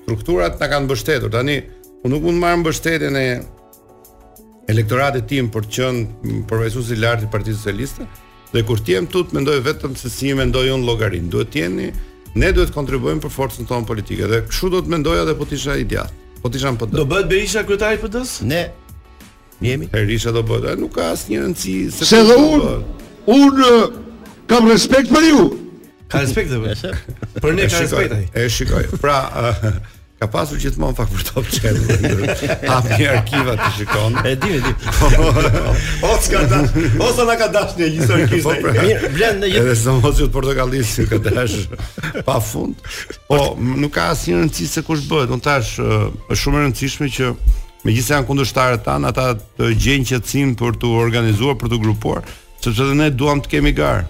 strukturat na kanë mbështetur. Tani unë nuk mund të marr mbështetjen e elektoratit tim për të qenë përfaqësues i lartë i Partisë Socialiste dhe kur të jem aty të mendoj vetëm se si i mendoj unë llogaritë. Duhet të jeni ne duhet të kontribuojmë për forcën tonë politike dhe kështu do të mendoja edhe po të isha i djathtë. Po të isha në PD. Do bëhet Berisha kryetari i PD-së? Ne jemi. Berisha do bëhet, nuk ka asnjë rëndësi se se dhe unë. Unë kam respekt për ju. Ka respekt dhe për. Për ne ka respekt ai. E shikoj. Pra, ka pasur gjithmonë fakt për Top Channel. Hapni arkivat të shikon. E di, e di. O ska da, o sa na ka dashur një histori kishte. Po, pra. Mirë, Blendi në jetë. Edhe sa nos ju Portokallisë ju ka dashur. Pa fund. Po, nuk ka asnjë rëndësi se kush bëhet. Unë tash është shumë e rëndësishme që megjithëse janë kundërshtarët tanë, ata të gjejnë qetësinë për t'u organizuar, për t'u grupuar. Sepse dhe ne duam të kemi garë.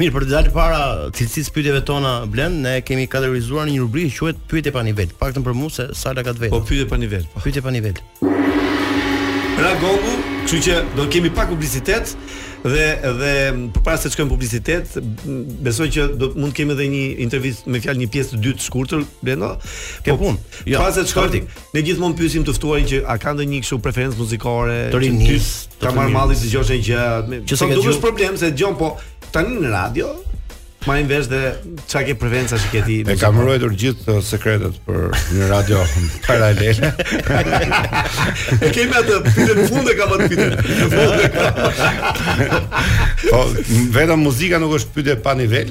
Mirë, për të dalë para cilësisë pyetjeve tona Blend, ne kemi kategorizuar në një rubrikë që quhet pyetje pa nivel. Paktën për mua se Sala ka të vetat. Po pyetje pa nivel. Po. Pyetje pa nivel. Ra gongu, kështu që do kemi pak publicitet dhe dhe përpara se të shkojmë në publicitet, besoj që do mund të kemi edhe një intervistë dmth fjala një pjesë të dytë të shkurtër, Blendo. Ke po, punë. Jo, pas se të shkojmë, Ne gjithmonë pyesim të ftuarin që a ka ndonjë kështu preferencë muzikore, të rinis, të marr malli të dëgjosh një gjë, që s'ka dëgjosh problem se dëgjon po tani në radio ta marrim vesh dhe çka ke preferenca që ke ti. E kam ruajtur gjithë uh, sekretet për një radio paralele. e kemi atë pyetje në fund e kam atë pyetje. Në fund. Po vetëm muzika nuk është pyetje pa nivel.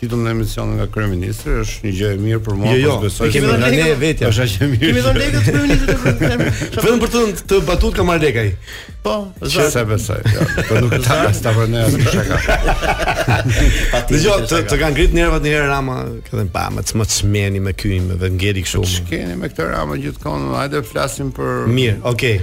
Titullin e emisionit nga kryeministri është një gjë e mirë për mua, jo, jo, besoj e kemi ne vetë është aq e mirë. Kemi dhënë lekët kryeministrit. Vetëm për të thënë batutën ka marr lek ai. Po, zot. Sa besoj. Jo, po nuk ta ka sta për ne as shaka. Dëgjoj, të, të kanë ngrit nervat një herë Rama, ka thënë pa, më më ç'keni me ky më vëngër kështu. Ç'keni me këtë Rama gjithkohon, hajde flasim për Mirë, okay.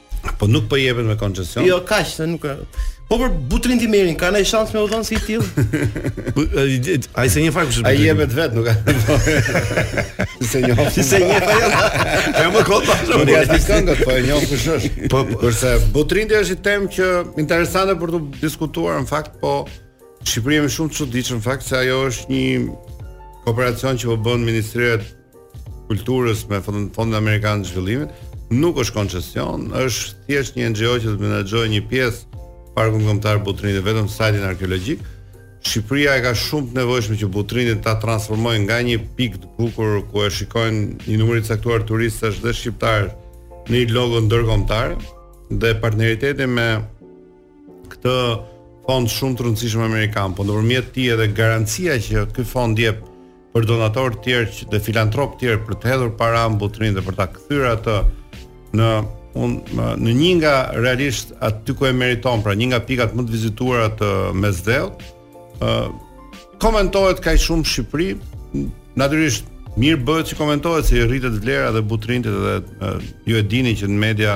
Po nuk po jepet me koncesion. Jo, kaq se nuk ka. Po për Butrintin merrni kanë një shans me u dhënë si i tillë. Ai se një fakt kush. Ai jepet vet, nuk ka. Se një fakt. Se një fakt. Po më kot pa shumë. Ja ti këngë po e njoh kush është. Po, po. por se Butrinti është një temë që interesante për t'u diskutuar në fakt, po Shqipëria është shumë çuditshëm në fakt se ajo është një kooperacion që po bën ministria e kulturës me fondin amerikan të zhvillimit, nuk është koncesion, është thjesht një NGO që të menaxhojë një pjesë parkut kombëtar Butrintit, vetëm sajtin arkeologjik. Shqipëria e ka shumë të nevojshme që Butrintin ta transformojë nga një pikë të bukur ku e shikojnë një numër i caktuar turistësh dhe shqiptarë në një logo ndërkombëtar dhe partneriteti me këtë fond shumë të rëndësishëm amerikan, po nëpërmjet tij edhe garancia që ky fond jep për donatorë të tjerë dhe filantropë të tjerë për të hedhur para në Butrint dhe për ta kthyer atë në un në një nga realisht aty ku e meriton, pra një nga pikat më të vizituara të Mesdheut, ë uh, komentohet kaq shumë Shqipëri, natyrisht mirë bëhet që komentohet se i rritet vlera dhe Butrintit dhe uh, ju e dini që në media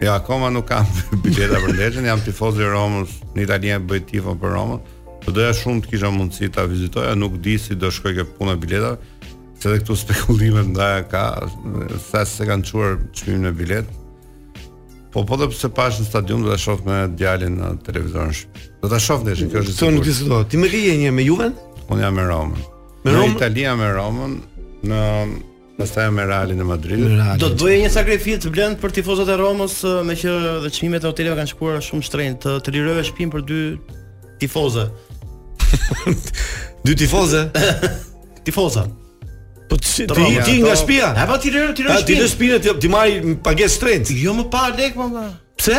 Jo, akoma nuk kam bileta për ndeshjen, jam tifoz i Romës, në Itali e bëj tifo për Romën. Do doja shumë të kisha mundësi ta vizitoja, nuk di si do shkoj kjo puna e biletave, se edhe këtu spekulime na ka, sa se kanë çuar çmimin e biletës. Po po s'e pash në stadium do ta shoh me djalin në televizorin e shtëpisë. Do ta shoh ndeshjen, kjo është e sigurt. Nuk diskutohet. Ti me kë je me Juven? Unë jam me Romën. Me Romën? Në Itali me Romën në Pastaj me Realin e Madridit. Do të bëje një sakrificë Blend për tifozët e Romës, me që dhe çmimet e hoteleve kanë shkuar shumë shtrenjtë. Të, të liroje shtëpinë për dy tifozë. dy tifozë? tifoza. Po ti ti, ti nga shtëpia? Ha po ti liroj ti liroj shtëpinë. Ti liroj shtëpinë, ti marr pagesë shtrenjtë. Jo mo pa lek, ama. Pse?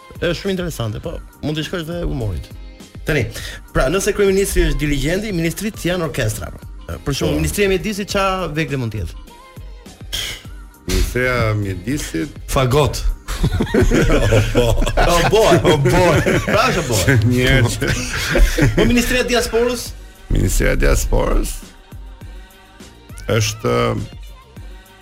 Është shumë interesante, po mund të shkojë dhe humorit. Tani, pra nëse kryeministri është dirigjenti, ministrit janë orkestra. Për shembull, ministria e mjedisit ça vegle mund të jetë? Ministria e mjedisit fagot. Po. Po po. Po po. Pra është po. Njerëz. Po ministria e diasporës? Ministria e diasporës është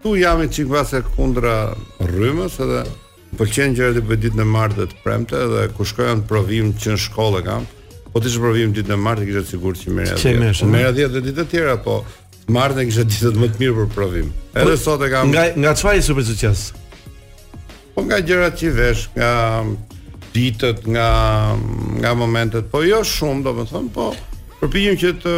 Këtu jam një çik fare kundra rrymës edhe më pëlqen gjërat t'i bëj ditën e martë dhe të premte dhe kur shkoja në provim që në shkollë kam, po të provim ditën e martë e kisha të sigurt që merrja. Ça merrje? Merrja dhjetë dhe ditë të tjera, po të martën kisha ditët më të mirë për provim. Edhe po, sot e kam. Nga nga çfarë je supersticioz? Po nga gjërat që vesh, nga ditët, nga nga momentet, po jo shumë, domethënë, po përpiqem që të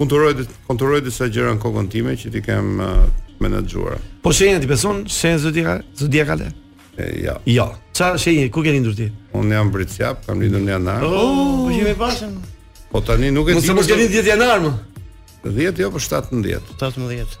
Kontrolloj kontrolloj disa gjëra në kokën time që t'i kem uh, menaxhuar. Po shenjat i beson shenjat zodiaka zodiakale? E, ja. Ja. Ça shenje ke lindur ti? Unë jam Bricjap, kam lindur në janar. Oh, oh, po jemi bashkë. Po tani nuk e di. Mos të mos ke lindur 10 janar më. 10 jo, po 17. 17.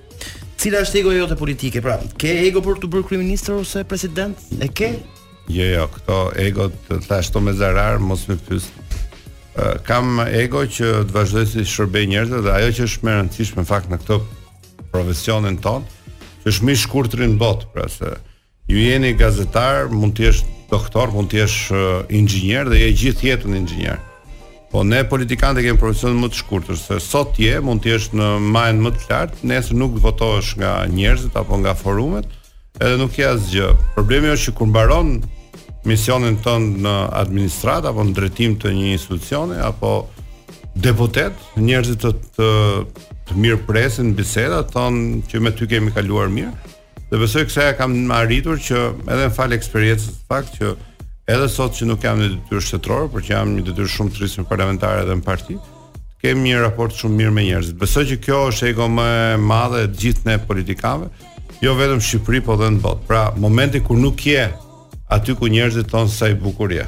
Cila është egoja jote politike? Pra, ke ego për t'u bërë kryeministër ose president? E ke? Jo, jo, këto ego të thashë, janë me zarar, mos më pyet. Kam ego që të vazhdoj t'i shërbej njerëzve dhe ajo që është më e rëndësishme në fakt në këtë profesionin tonë, që është më i shkurtri në botë, pra se Ju jeni gazetar, mund të jesh doktor, mund të jesh inxhinier dhe je gjithë jetën inxhinier. Po ne politikanët e kemi profesionin më të shkurtër, se sot ti mund të jesh në majën më të lartë, nesër nuk votohesh nga njerëzit apo nga forumet, edhe nuk je asgjë. Problemi është që kur mbaron misionin tënd në administratë apo në drejtim të një institucioni apo deputet, njerëzit të të, të mirëpresin në biseda, të thonë që me ty kemi kaluar mirë. Dhe besoj ja, ia kam arritur që edhe falë eksperiencës në fakt që edhe sot që nuk jam në detyrë shtetërore, por që jam në një detyrë shumë të rëndësishme parlamentare edhe në parti, të kem një raport shumë mirë me njerëzit. Besoj që kjo është ego më e madhe e të gjithë ne politikanëve, jo vetëm Shqipëri, po edhe në botë. Pra, momenti kur nuk je aty ku njerëzit thonë sa i bukur je.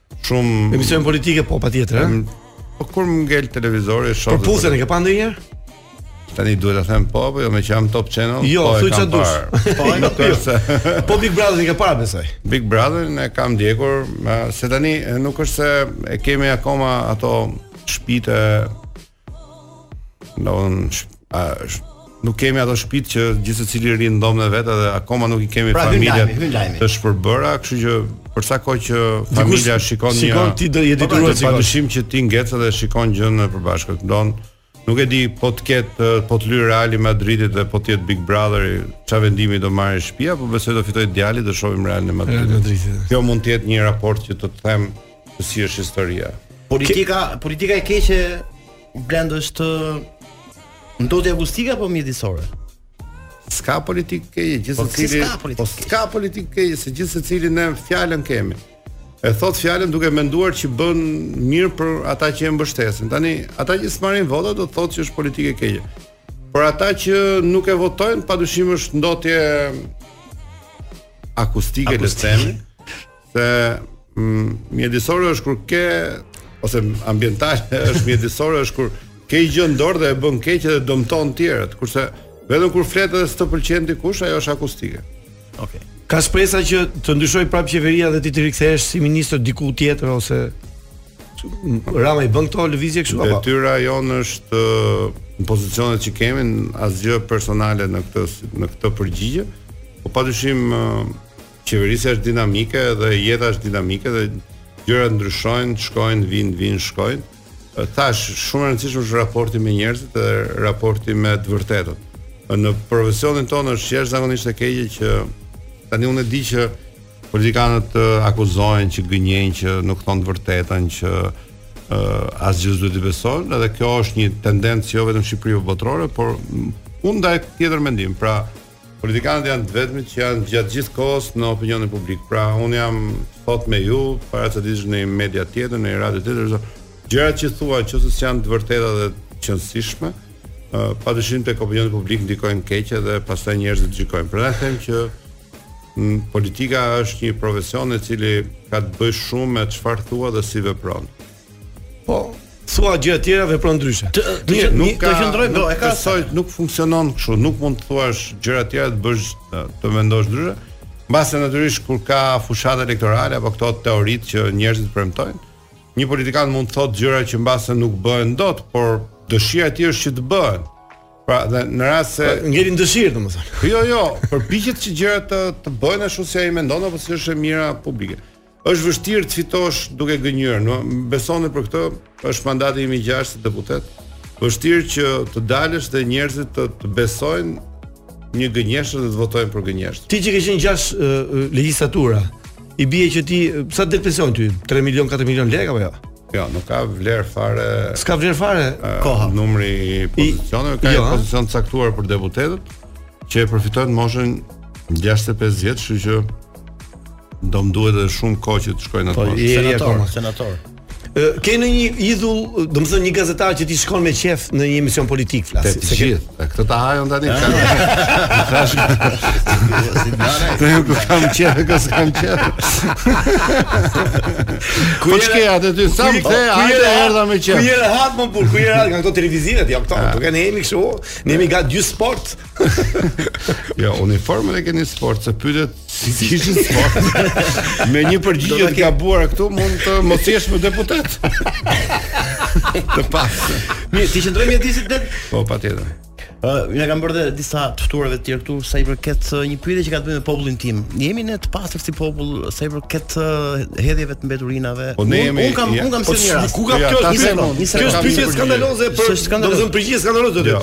Shumë Emision politike po, patjetër, ha. Po kur më ngel televizori shoh. Po Për'puthen e ke pa ndonjëherë? Tani duhet ta them po apo jo, meqë jam në Top Channel. Jo, po thuaj çfarë dush. Po ai nuk është. Po Big Brother-in e ke parë besoj. Big Brother-in e kam ndjekur, se tani nuk është se e kemi akoma ato në shtëpi, te Ne, a, nuk kemi ato shpit që gjithsecili rrin në dhomë në vete dhe akoma nuk i kemi pra, familjet të shpërbëra, kështu që për sa kohë që familja shikon një... Shikon ti dhe je detyruar, pa dyshim që ti ngec dhe shikon gjënë e përbashkët. Ndonë, nuk e di po të ketë, po të luajë Reali i Madridit dhe po të jetë Big Brother, ça vendimi do marrë shpia, po besoj do fitoj djali dhe shofim Realin e Madridit. Real Madridit. Kjo mund të jetë një raport që të them, si është historia. Politika, ke... politika e keqe, Blend, është ndotje akustike apo mjedisore? S'ka politikë keqe, gjithë po, secili. Po s'ka politikë keqe, se gjithsecili ne fjalën kemi. E thotë fjalën duke menduar që bën mirë për ata që e mbështesin. Tani ata që s'marrin vota do thotë që është politikë e keqe. Por ata që nuk e votojnë, padyshim është ndotje akustike, akustike. le të themi. se mm, mjedisore është kur ke ose ambientale është mjedisore është kur ke një gjë në dorë dhe e bën keq dhe dëmton të tjerët, kurse vetëm kur flet edhe s'të pëlqen dikush, ajo është akustike. Okej. Okay. Ka shpresa që të ndryshojë prapë qeveria dhe ti të rikthehesh si ministër diku tjetër ose Rama i bën këto lëvizje kështu apo? Detyra jonë është në pozicionet që kemi asgjë personale në këtë në këtë përgjigje. Po padyshim Qeverisja është dinamike dhe jeta është dinamike dhe gjërat ndryshojnë, shkojnë, vijnë, vijnë, shkojnë. Tash shumë e rëndësishme është raporti me njerëzit dhe raporti me të vërtetën. Në profesionin tonë është jashtëzakonisht e keqe që tani unë e di që politikanët akuzohen që gënjejnë që nuk thonë të vërtetën që uh, asgjë s'duhet të besohen, edhe kjo është një tendencë jo vetëm në Shqipëri po botërore, por unë ndaj tjetër mendim. Pra, Politikanët janë të vetmit që janë gjatë gjithë kohës në opinionin publik. Pra, unë jam sot me ju, para ca ditësh në media tjetër, në radio tjetër, gjërat që thua, në qoftë se s'janë të vërteta dhe të qënësishme, pa dyshim tek opinioni publik ndikojnë keq edhe pastaj njerëzit gjykojnë. Prandaj them që m, politika është një profesion i cili ka të bëjë shumë me çfarë thua dhe si vepron. Po, thua gjëra të tjera vepron ndryshe. Mirë, nuk ka qendroj do e ka soi nuk funksionon kështu, nuk mund të thuash gjëra të tjera të bësh të mendosh ndryshe. Mbase natyrisht kur ka fushata elektorale apo këto teoritë që njerëzit premtojnë, një politikan mund të thotë gjëra që mbase nuk bëhen dot, por dëshira e tij është që të bëhen. Pra, dhe në rast se pra, ngelin dëshirë, domethënë. Jo, jo, përpiqet që gjërat të të bëhen ashtu si ai mendon apo si është e mira publike. Është vështirë të fitosh duke gënjyer, më besoni për këtë, është mandati im i gjashtë si deputet. Vështirë që të dalësh dhe njerëzit të, të besojnë një gënjeshtër dhe të votojnë për gënjeshtër. Ti që ke qenë gjashtë uh, legjislatura, i bie që ti sa del pension ty? 3 milion, 4 milion lekë apo jo? Jo, nuk ka vlerë fare. S'ka vlerë fare koha. Uh, numri i pozicioneve ka jo, pozicion të caktuar për deputetët që e përfitojnë moshën 65 vjet, kështu që Do më duhet edhe shumë kohë që të shkoj në atë. Po, senator, senator. Ke një idhull, domethënë një gazetar që ti shkon me qef në një emision politik flas. Te të gjithë. Ke... Këtë ta ha jo tani. Tash. Të ju ku kam qef, ku s'kam qef. Ku po je atë ty sa më the, hajde erdha me qef. Ku je hat më burr, ku je hat nga këto televizive ti, jo, këto. Do ah. kanë emi kështu, ne jemi ka dy sport. jo, uniformën e keni sport, se pyetjet s'i kishin sport. Me një përgjigje të gabuar këtu mund të mos jesh më deputet. të pas. Mirë, ti qëndrojmë me disi det? Po, patjetër. Ë, uh, ne kam bërë dhe disa të ftuarve të tjerë këtu sa i përket uh, një pyetje që ka të bëjë me popullin tim. Jemi ne të pastër si popull sa i përket uh, hedhjeve të mbeturinave. Po ne jemi. Un kam un kam po, si një rast. Ku ka jo? Kjo është pyetje skandaloze për. Do të them përgjigje skandaloze. Jo.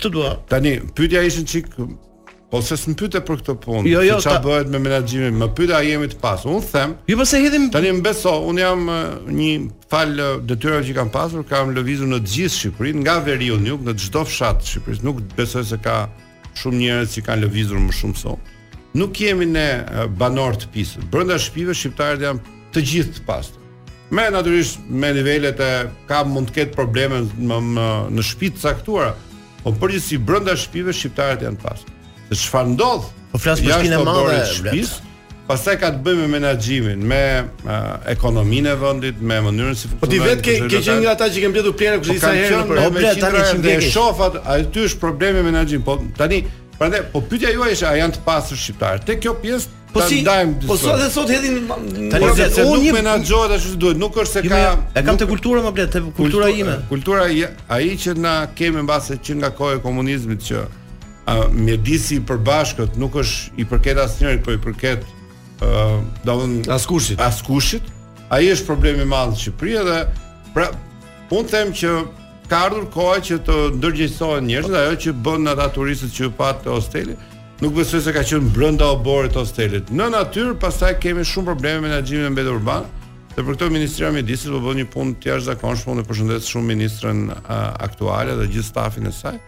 Të dua. Tani pyetja ishte një çik Po se s'më pyte për këtë punë, jo, jo, se ça ta... bëhet me menaxhimin, më pyte a jemi të pastër, unë them, jo, pse hedhim... tani më beso, unë jam një falë detyrave që kam pasur, kam lëvizur në të gjithë Shqipërinë, nga veriu në jug, në çdo fshat të Shqipërisë, nuk besoj se ka shumë njerëz që kanë lëvizur më shumë se unë. Nuk jemi ne banorë të pisët. Brenda shtëpive shqiptarët janë të gjithë të pastër. Me natyrisht me nivelet që ka mund të ketë probleme në në, në shtëpi të caktuara, po përgjithësisht brenda shtëpive shqiptarët janë të pastër. Se çfarë ndodh? Po flas për shtëpinë e madhe të shtëpisë. Pastaj ka të bëjë me menaxhimin, me uh, ekonominë e vendit, me mënyrën si funksionon. Po ti vetë ke ke qenë nga ata që kanë mbledhur plehra për po disa herë për. Po plehra tani që ndjek. Shofat, aty është problemi me menaxhimin. Po tani Prandaj, po pyetja juaj është a janë të pastër shqiptarët? Te kjo pjesë Po si ndajmë disa. Po sot e sot hedhin tani se se nuk menaxhohet ashtu si duhet. Nuk është se jo, ka jo, e kam te kultura më blet, te kultura ime. Kultura ajo që ne kemi mbase që nga koha e komunizmit që a mjedisi i përbashkët nuk është i përket asnjërit, po i përket ë uh, domthon askushit. Askushit. Ai është problemi i madh në Shqipëri dhe pra Unë them që ka ardhur koha që të ndërgjegjësohen njerëzit, ajo që bënë ata turistët që patë te hosteli, nuk besoj se ka qenë brenda oborrit të hostelit. Në natyrë pastaj kemi shumë probleme me menaxhimin e mbetjeve urbane. Dhe për këtë Ministria e Mjedisit po bën një punë të jashtëzakonshme, unë e përshëndes shumë ministren aktuale dhe gjithë stafin e saj.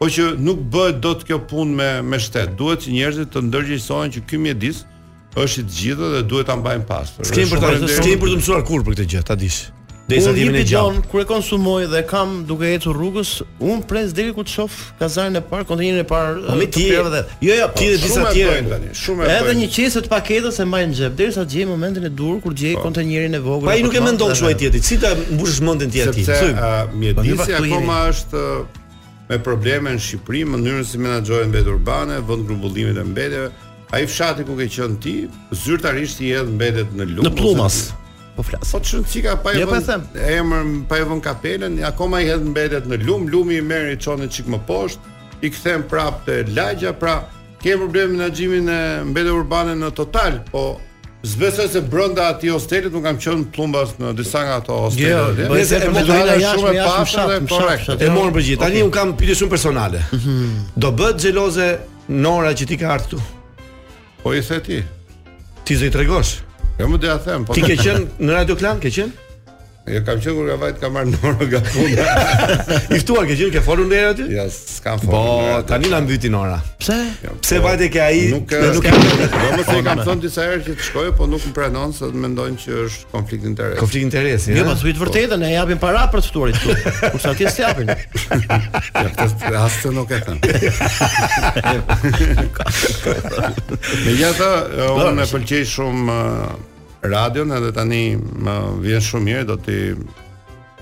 Po që nuk bëhet dot kjo punë me me shtet. Duhet që njerëzit të ndërgjegjësohen që ky mjedis është i të gjithëve dhe duhet ta mbajnë pastër. S'kemi për ta s'kemi për të mësuar kurrë për këtë gjë, ta dish. Derisa të jemi gjallë. Kur e konsumoj dhe jam duke ecur rrugës, un pres deri ku të shoh kazanin e parë, kontejnerin e parë. Po me ti. Jo, jo, ti dhe disa të tjerë tani. Shumë e Edhe një qese të paketës e mbaj në xhep derisa të gjej momentin e duhur kur gjej po. kontejnerin e vogël. Po ai nuk e mendon kështu ai tjetri. Si ta mbushësh mendjen ti atij? Sepse mjedisi akoma është me probleme në Shqipëri, mënyrën si menaxhohen mbetjet urbane, vendgrumbullimet e mbetjeve. Ai fshati ku ke qenë ti, zyrtarisht i hedh mbetjet në lumë. Në plumas. Po flas. Po çun cika pa e jo, pa i vën emër, pa i vën kapelën, akoma i hedh mbetjet në lum, lumi i merr i çon një çik më poshtë, i kthen prapë te lagja, pra Ke problem me menaxhimin e mbetjeve urbane në total, po s'besoj se brenda atij hostelit nuk kam qenë plumbas në disa nga ato hostele. Jo, po se e mundojnë jashtë me pafshë dhe korrekt. E morën për gjithë. Tani un kam pyetje shumë personale. Mhm. Do bëhet xheloze Nora që ti ke ardhur këtu. Po i the ti. Ti zë tregosh. Jo më do ia them, po. Ti ke qenë në Radio Klan, ke qenë? Jo, kam qenë kur kam vajt kam marrë Norën nga puna. I ftuar ke qenë ke folur ndonjëherë aty? Jo, s'kam folur. Po, tani na mbyti Nora. Pse? Jo, Pse po, vajte ke ai? Nuk e nuk kam. Jo, se kam thënë disa herë që të shkoj, po nuk më pranon se mendojnë që është konflikt interesi. Konflikt interesi, jo? Jo, po thuj të vërtetën, ne japim para për të ftuarit këtu. Kurse aty s'japin. Ja, këtë rast nuk e kanë. Me jeta, unë e pëlqej shumë radion edhe tani më vjen shumë mirë, do ti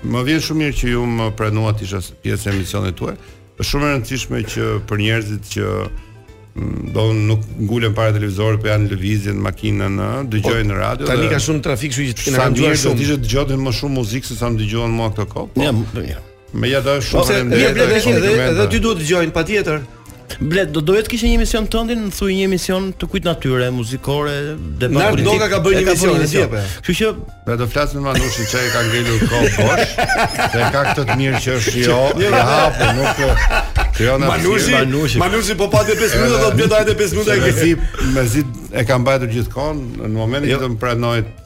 më vjen shumë mirë që ju më pranuat të isha pjesë e emisionit tuaj. Është shumë e rëndësishme që për njerëzit që mm, do nuk ngulen para televizorit, po janë në lëvizje në makinë, na dëgjojnë në radio. Po, Tani dhe- ka shumë trafik, kështu që na Sa kanë mirë gjuar do të shumë. ishte të dëgjonin më shumë muzikë se sa më dëgjuan mua këto kohë. Po. Jam, jam. Me ja dashur shumë faleminderit. Ose ne bletë dhe dhe dy duhet të dëgjojnë patjetër. Blet, do doja të kishje një emision tëndin, më thuaj një emision të çfarë natyre, muzikore, debat politik. Nardo ka bërë një emision tjetër. Kështu që ne do flasim me Manushin që i ka ngelur kohë bosh. Se ka këtë të mirë që është jo, jo hapur, nuk jo na Manushi, Manushi. Manushi po pa 5 minuta do të bëjë edhe 5 minuta e gjithë. Mezi e kam mbajtur gjithë kohën në momentin jo. që të më pranojë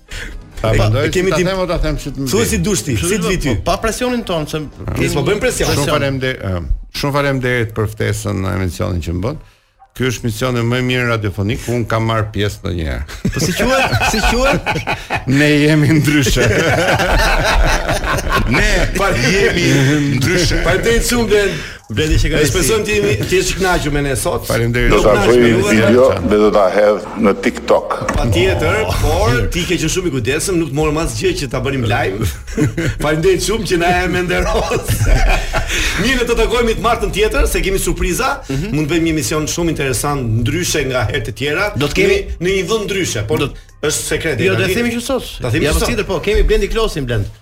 Ta pa, mendoj, kemi tim... ta them si të Thuaj si të dush ti, si të vi ty. Pa presionin ton se ne po bëjmë presion. Shumë faleminderit. Shumë faleminderit për ftesën në emisionin që më bën. Ky është emisioni më i mirë radiofonik ku un kam marr pjesë ndonjëherë. Po si quhet? Si quhet? Ne jemi ndryshe. ne pa jemi ndryshe. Pa të cumben. Bledi që ka rësi. Shpresojmë të jemi të jesh kënaqur me ne sot. Faleminderit. Do ta bëj video dhe do ta hedh në TikTok. Patjetër, por ti ke qenë shumë i kujdesshëm, nuk morëm asgjë që ta bënim live. Faleminderit shumë që na e mendove. Mirë, ne do të takohemi të martën tjetër, se kemi surpriza. Mm -hmm. Mund të bëjmë një emision shumë interesant ndryshe nga herët e tjera. Do të jemi në një vend ndryshe, por do të jetë sekret. Jo, do të themi që sot. Do të themi që sot. Po, kemi Blendi Klosin Blend.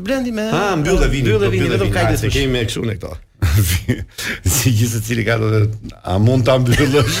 Blendi me Ha, mbyll e vini, mbyll e vini vetëm kaq të kemi me kështu ne këto. Si gjithë secili ka të a mund ta mbyllësh?